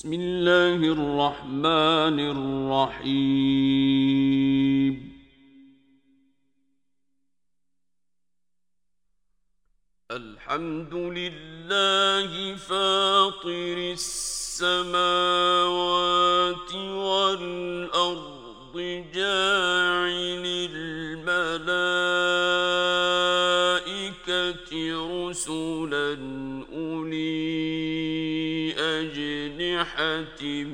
بسم الله الرحمن الرحيم. الحمد لله فاطر السماوات والأرض جاعل الملائكة رسلا أجنحة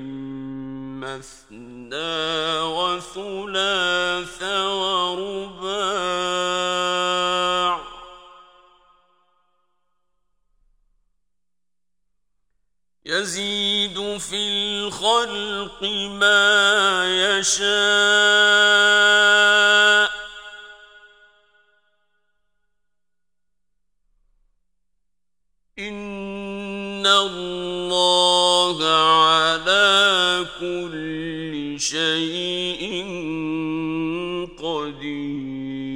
مثنى وثلاث ورباع يزيد في الخلق ما يشاء إن كل شيء قدير.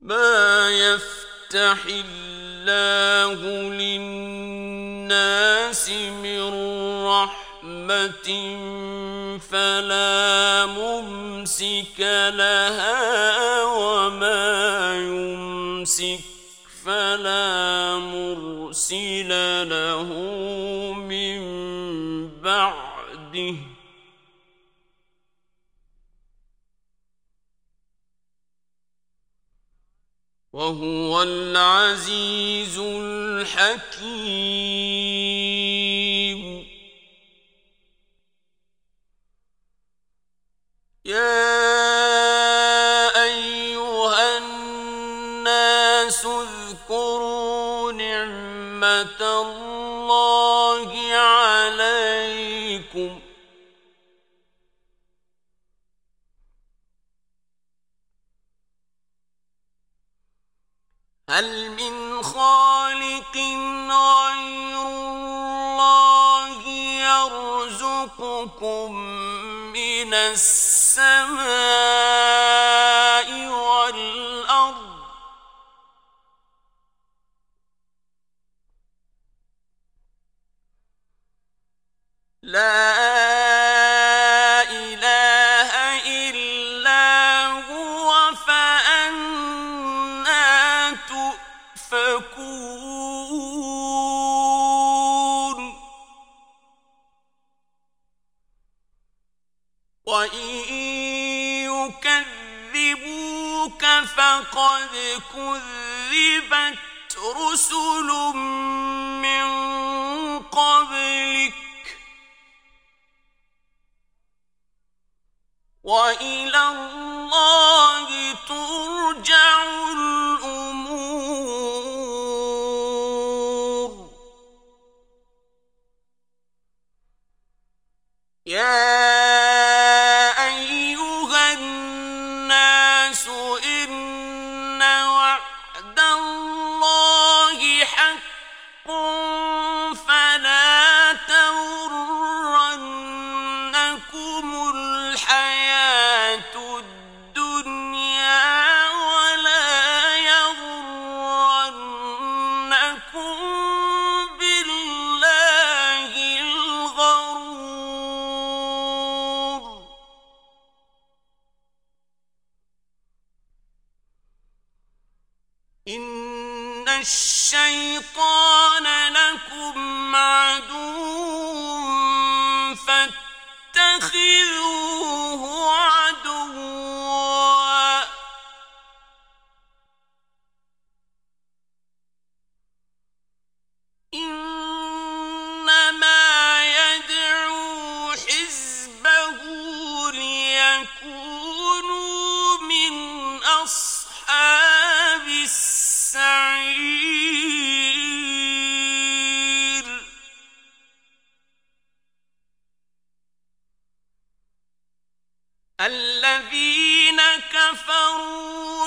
ما يفتح الله للناس من رحمة فلا ممسك لها وما يمسك فلا مرسل له من بعده. وهو العزيز الحكيم. يا هل من خالق غير الله يرزقكم من السماء والأرض؟ لا فقد كذبت رسل من قبلك. وإلى الله ترجع الأمور. يا الذين كفروا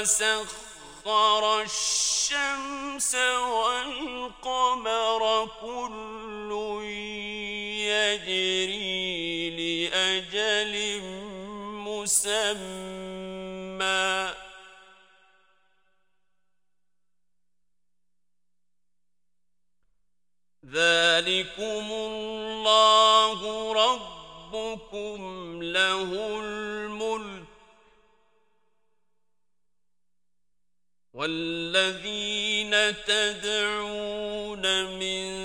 وسخر الشمس والقمر كل يجري لأجل مسمى. ذلكم الله ربكم له والذين تدعون من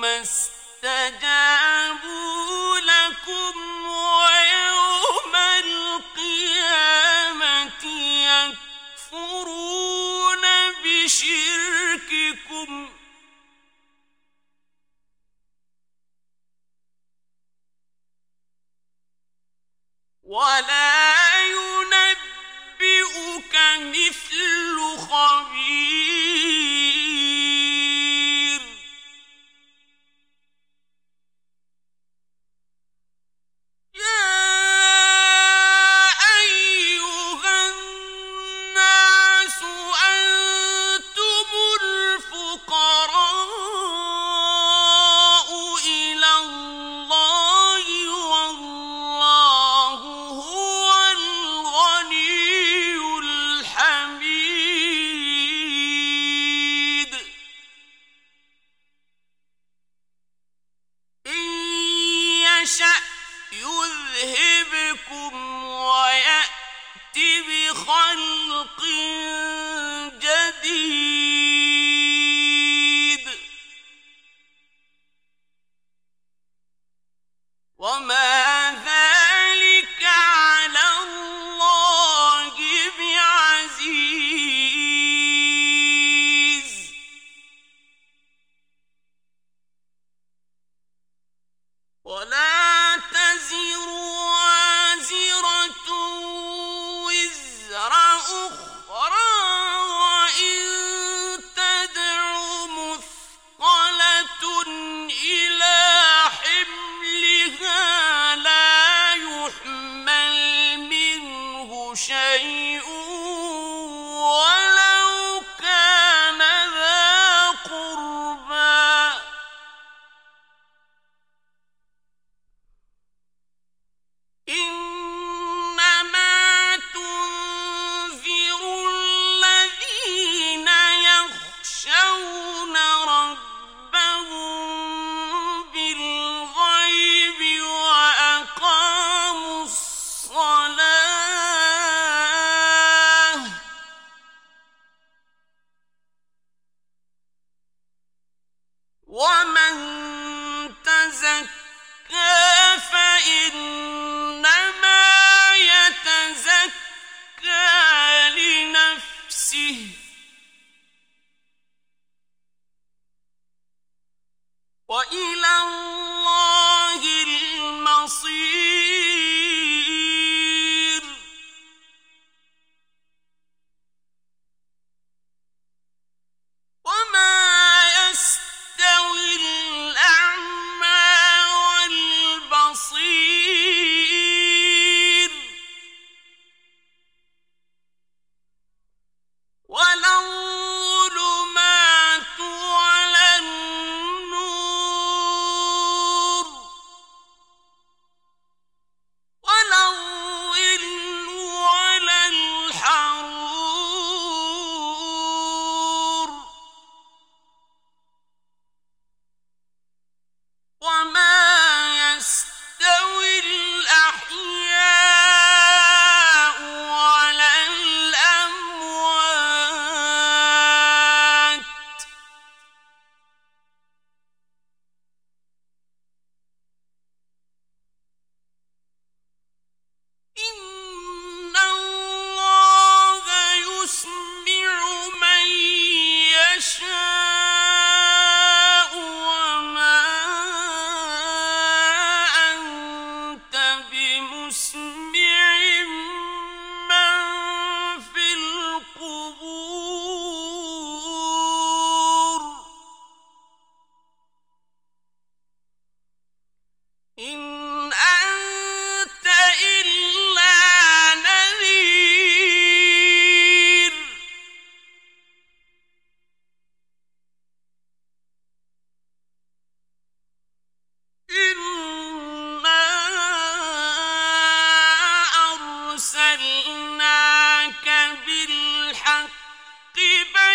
ما استجاب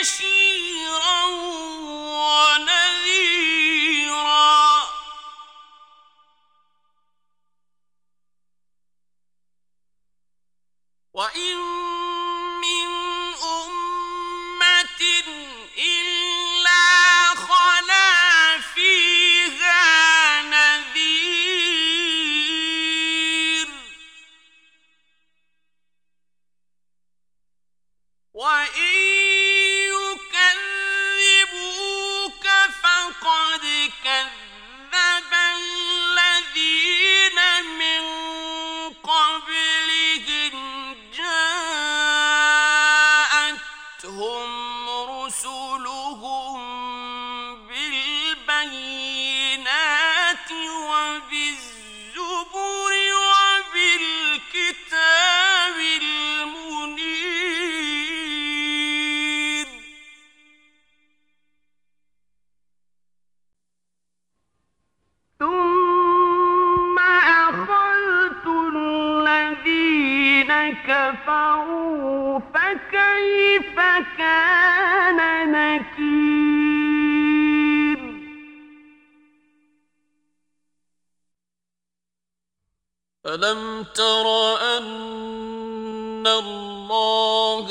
بشيرا فكيف كان ألم تر أن الله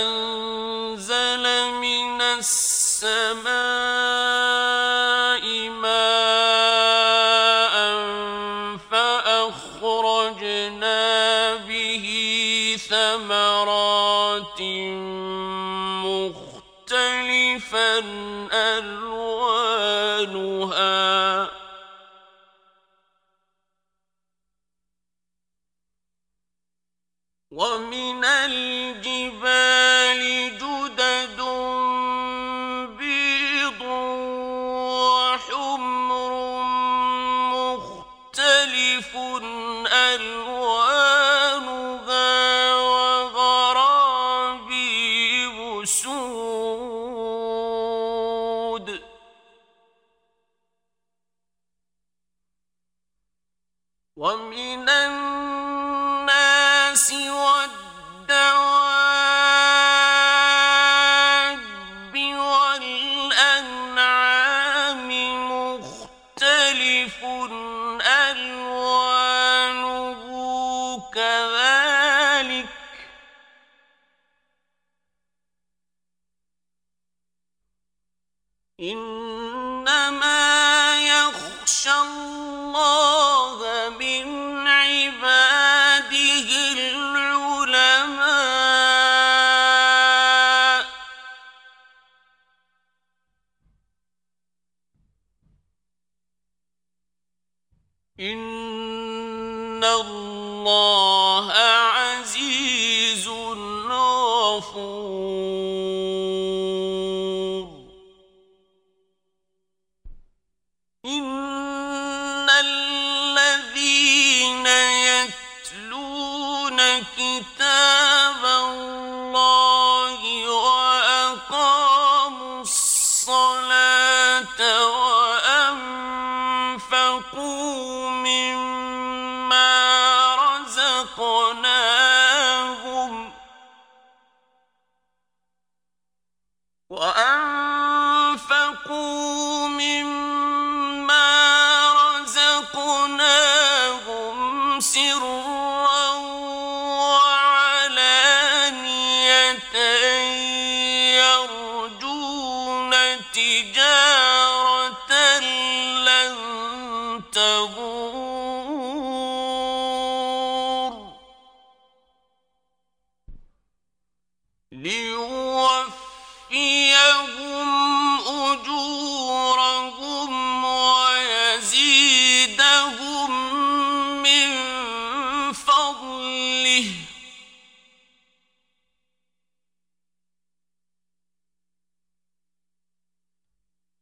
أنزل من السماء من 我迷恋 إن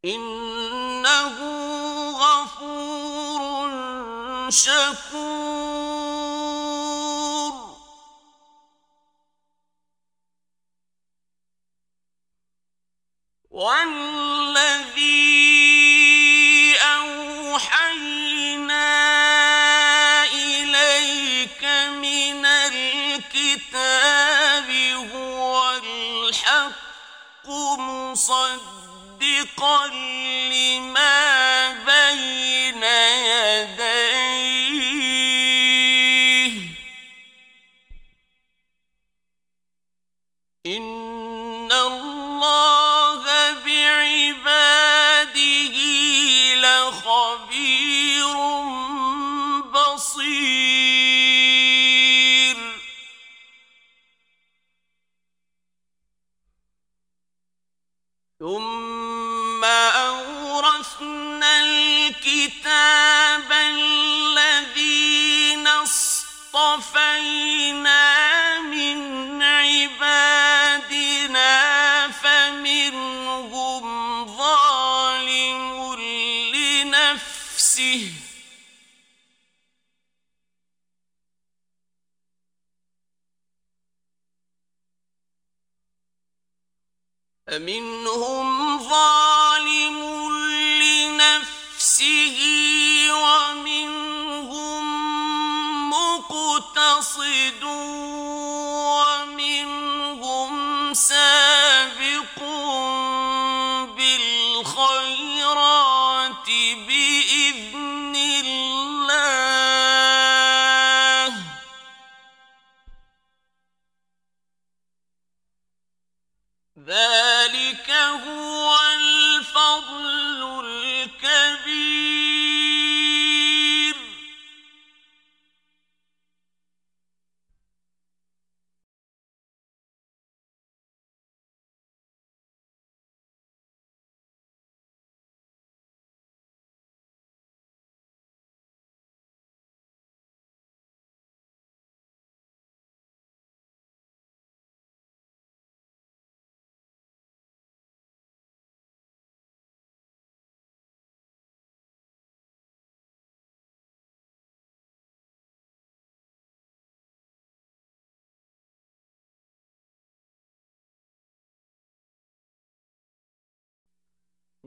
إنه غفور شكور. والذي أوحينا إليك من الكتاب هو الحق مصدق مصدقا لما بين يديه.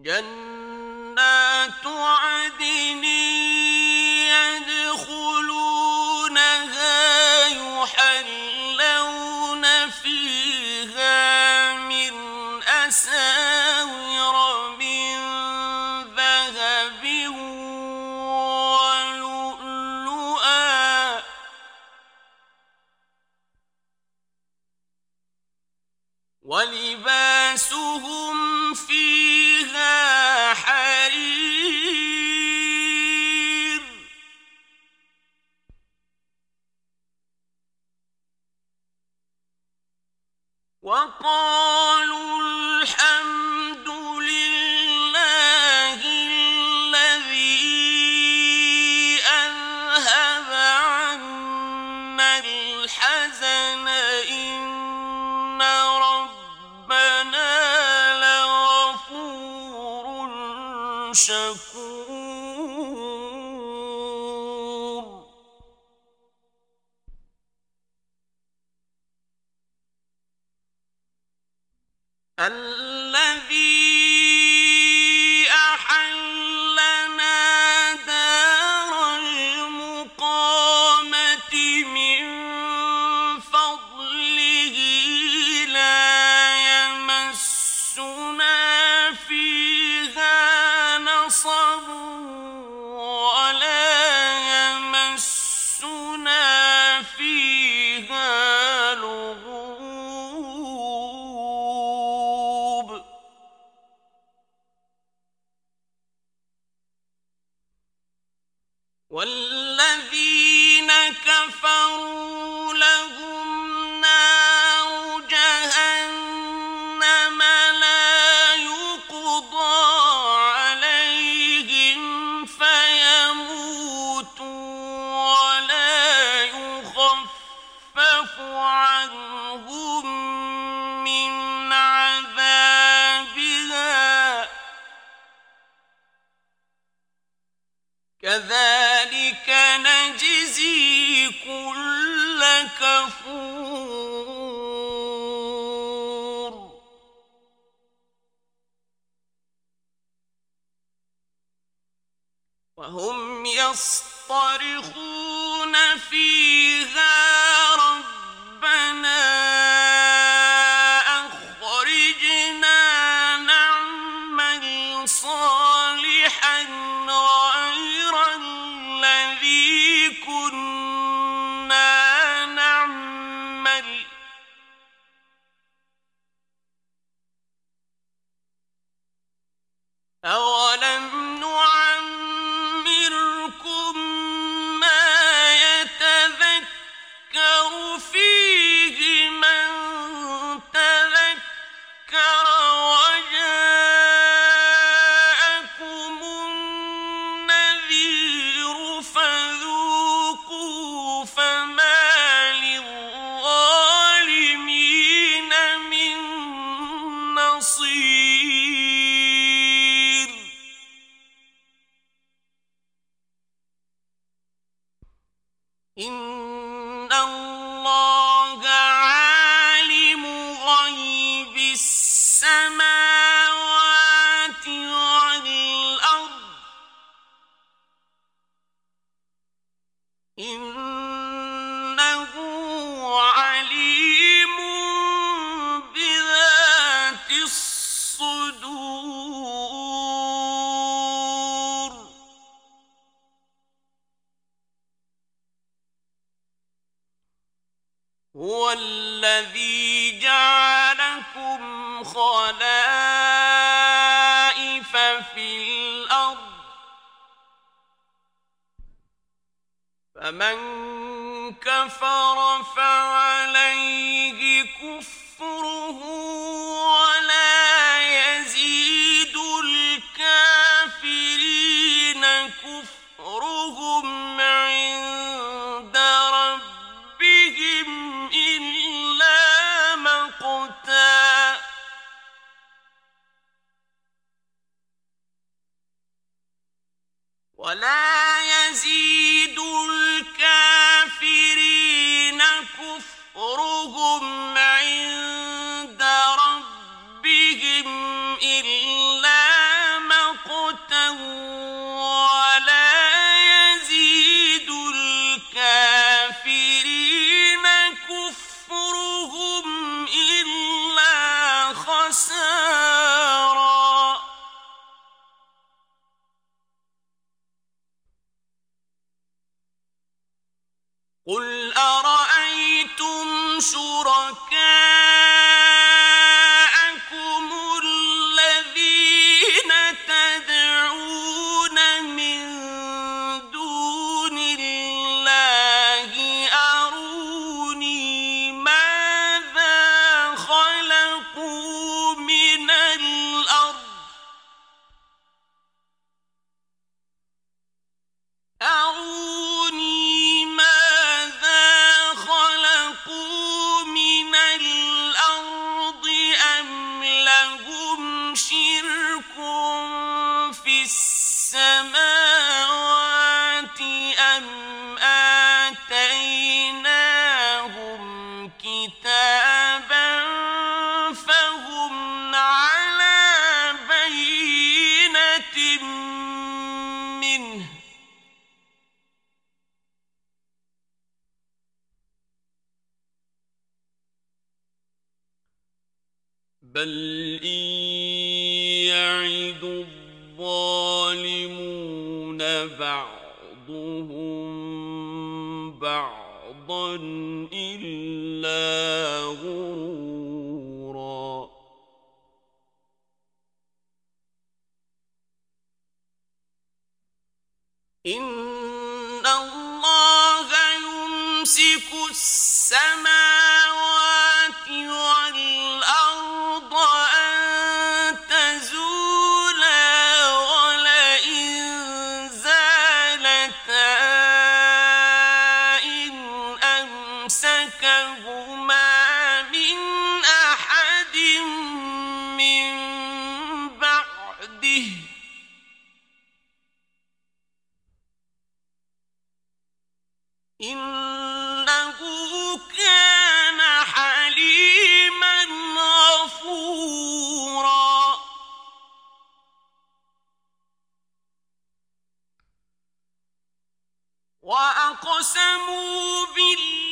جنات عدن وقالوا والذين يصطرخون فيها ربنا أخرجنا نعمل صالحا غير الذي كنا نعمل. أو هو الذي خلائف في الأرض. فمن كفر فعليه كفره بل إن يعد الظالمون بعضهم بعضا إلا غرورا. إن الله يمسك السماوات وأقسموا بالله